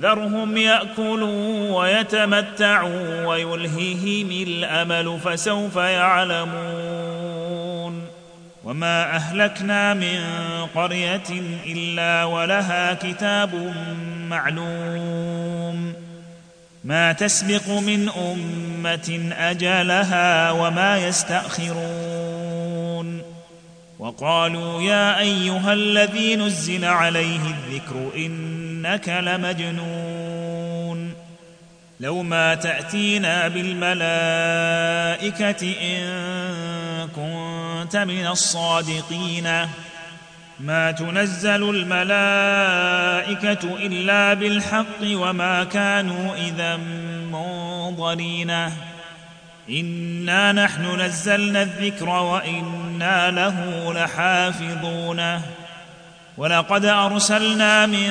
ذرهم يأكلوا ويتمتعوا ويلههم الأمل فسوف يعلمون. وما أهلكنا من قرية إلا ولها كتاب معلوم. ما تسبق من أمة أجلها وما يستأخرون. وقالوا يا أيها الذي نزل عليه الذكر إنك لمجنون. لو ما تأتينا بالملائكة إن كنت من الصادقين. ما تنزل الملائكة إلا بالحق وما كانوا إذا منظرين. إنا نحن نزلنا الذكر وإنا له لحافظون. ولقد أرسلنا من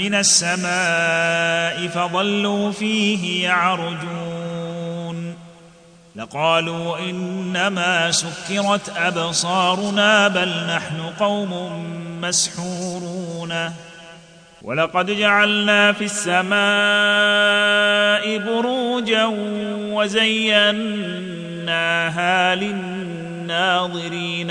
من السماء فظلوا فيه يعرجون. لقالوا إنما سكرت أبصارنا بل نحن قوم مسحورون. ولقد جعلنا في السماء بروجا وزيناها للناظرين.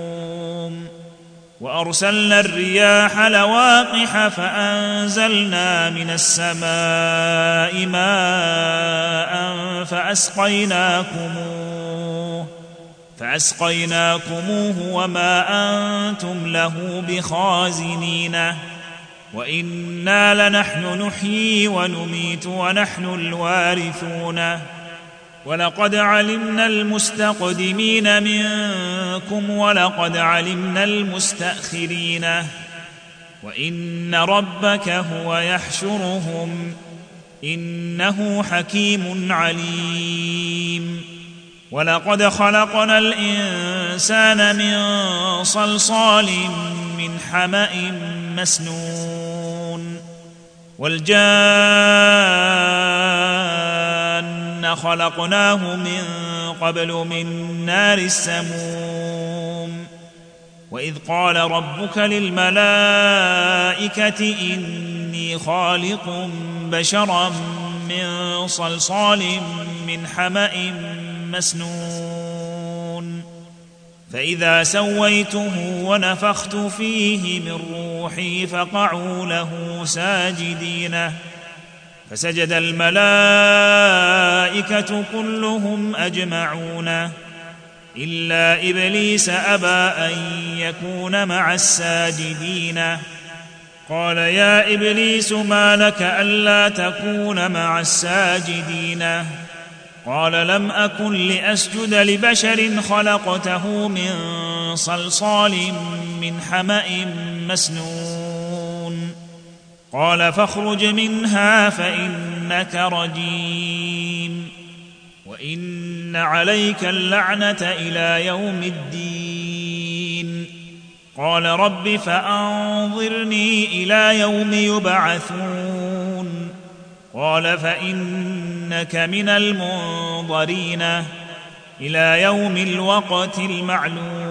وأرسلنا الرياح لواقح فأنزلنا من السماء ماء فأسقيناكموه فأسقيناكموه وما أنتم له بخازنين وإنا لنحن نحيي ونميت ونحن الوارثون ولقد علمنا المستقدمين منكم ولقد علمنا المستأخرين. وإن ربك هو يحشرهم إنه حكيم عليم. ولقد خلقنا الإنسان من صلصال من حمأ مسنون. والجان خلقناه من قبل من نار السموم. وإذ قال ربك للملائكة إني خالق بشرا من صلصال من حمأ مسنون. فإذا سويته ونفخت فيه من روحي فقعوا له ساجدين. فسجد الملائكة كلهم أجمعون إلا إبليس أبى أن يكون مع الساجدين. قال يا إبليس ما لك ألا تكون مع الساجدين؟ قال لم أكن لأسجد لبشر خلقته من صلصال من حمأ مسنون. قال فاخرج منها فإنك رجيم وإن عليك اللعنة إلى يوم الدين. قال رب فأنظرني إلى يوم يبعثون. قال فإنك من المنظرين إلى يوم الوقت المعلوم.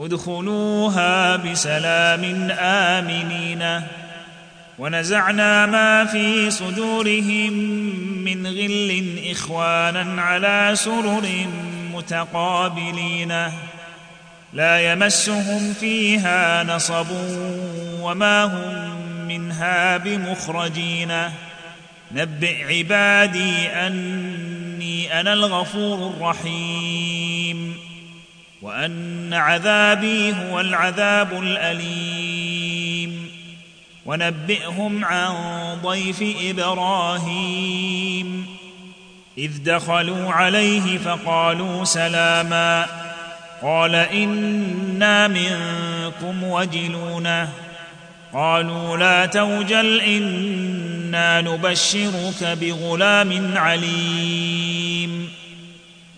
ادخلوها بسلام آمنين. ونزعنا ما في صدورهم من غل إخوانا على سرر متقابلين. لا يمسهم فيها نصب وما هم منها بمخرجين. نبئ عبادي أني أنا الغفور الرحيم. وأن عذابي هو العذاب الأليم. ونبئهم عن ضيف إبراهيم. إذ دخلوا عليه فقالوا سلاما. قال إنا منكم وجلون قالوا لا توجل إنا نبشرك بغلام عليم.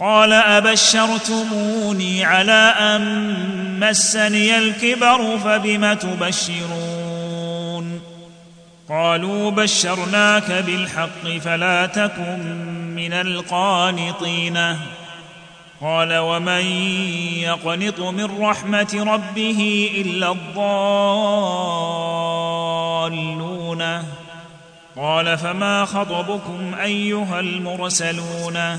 قال أبشرتموني على أن مسني الكبر فبم تبشرون؟ قالوا بشرناك بالحق فلا تكن من القانطين. قال ومن يقنط من رحمة ربه إلا الضالون؟ قال فما خطبكم أيها المرسلون؟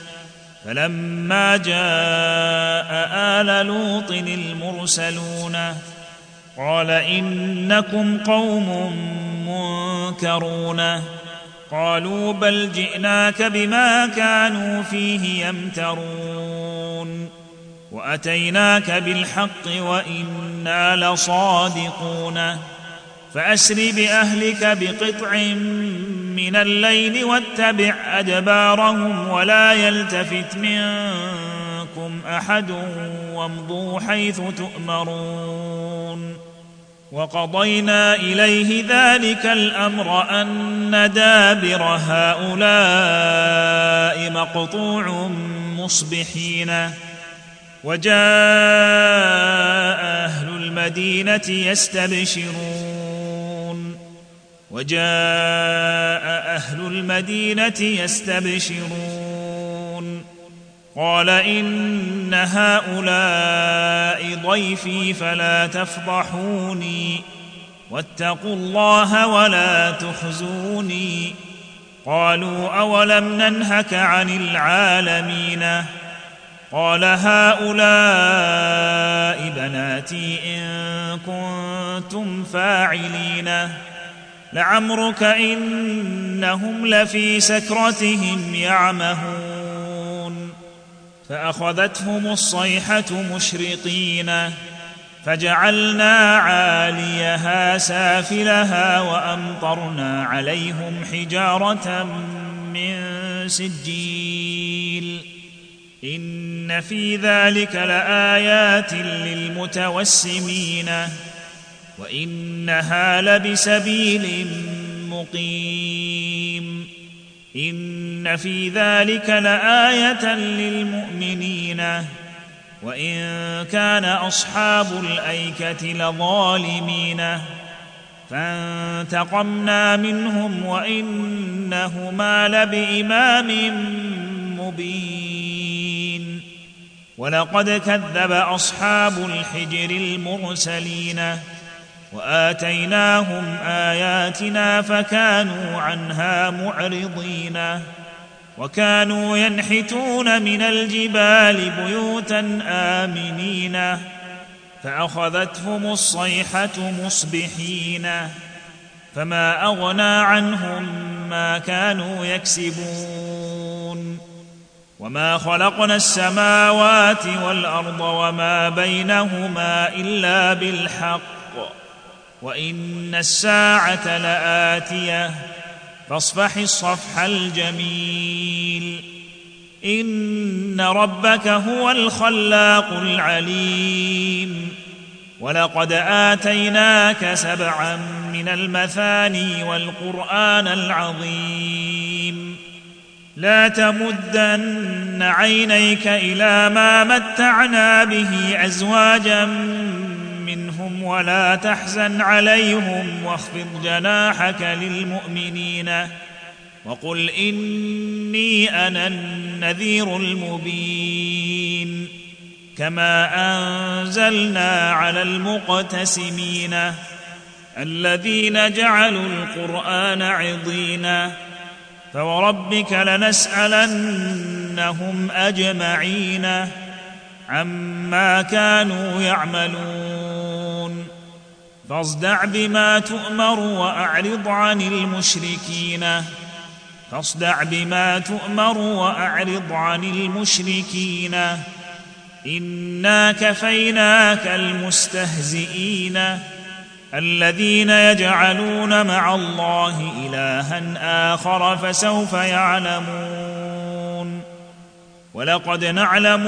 فلما جاء آل لوط المرسلون قال إنكم قوم منكرون. قالوا بل جئناك بما كانوا فيه يمترون. وأتيناك بالحق وإنا لصادقون. فأسر بأهلك بقطع من الليل واتبع أدبارهم ولا يلتفت منكم أحد وامضوا حيث تؤمرون. وقضينا إليه ذلك الأمر أن دابر هؤلاء مقطوع مصبحين. وجاء أهل المدينة يستبشرون. وجاء أهل المدينة يستبشرون. قال إن هؤلاء ضيفي فلا تفضحوني. واتقوا الله ولا تخزوني. قالوا أولم ننهك عن العالمين؟ قال هؤلاء بناتي إن كنتم فاعلين. لعمرك إنهم لفي سكرتهم يعمهون. فأخذتهم الصيحة مشرقين فجعلنا عاليها سافلها وأمطرنا عليهم حجارة من سجيل. إن في ذلك لآيات للمتوسمين. وإنها لبسبيل مقيم. إن في ذلك لآية للمؤمنين. وإن كان أصحاب الأيكة لظالمين. فانتقمنا منهم وإنهما لبإمام مبين. ولقد كذب أصحاب الحجر المرسلين. وآتيناهم آياتنا فكانوا عنها معرضين. وكانوا ينحتون من الجبال بيوتا آمنين. فأخذتهم الصيحة مصبحين. فما أغنى عنهم ما كانوا يكسبون. وما خلقنا السماوات والأرض وما بينهما إلا بالحق. وإن الساعة لآتية. فاصفح الصفح الجميل. إن ربك هو الخلاق العليم. ولقد آتيناك سبعا من المثاني والقرآن العظيم. لا تمدن عينيك إلى ما متعنا به أزواجا ولا تحزن عليهم واخفض جناحك للمؤمنين وقل إني أنا النذير المبين كما أنزلنا على المقتسمين الذين جعلوا القرآن عضينا فوربك لنسألنهم أجمعين عما كانوا يعملون فاصدع بما تؤمر واعرض عن المشركين فاصدع بما تؤمر واعرض عن المشركين انا كفيناك المستهزئين الذين يجعلون مع الله الها اخر فسوف يعلمون ولقد نعلم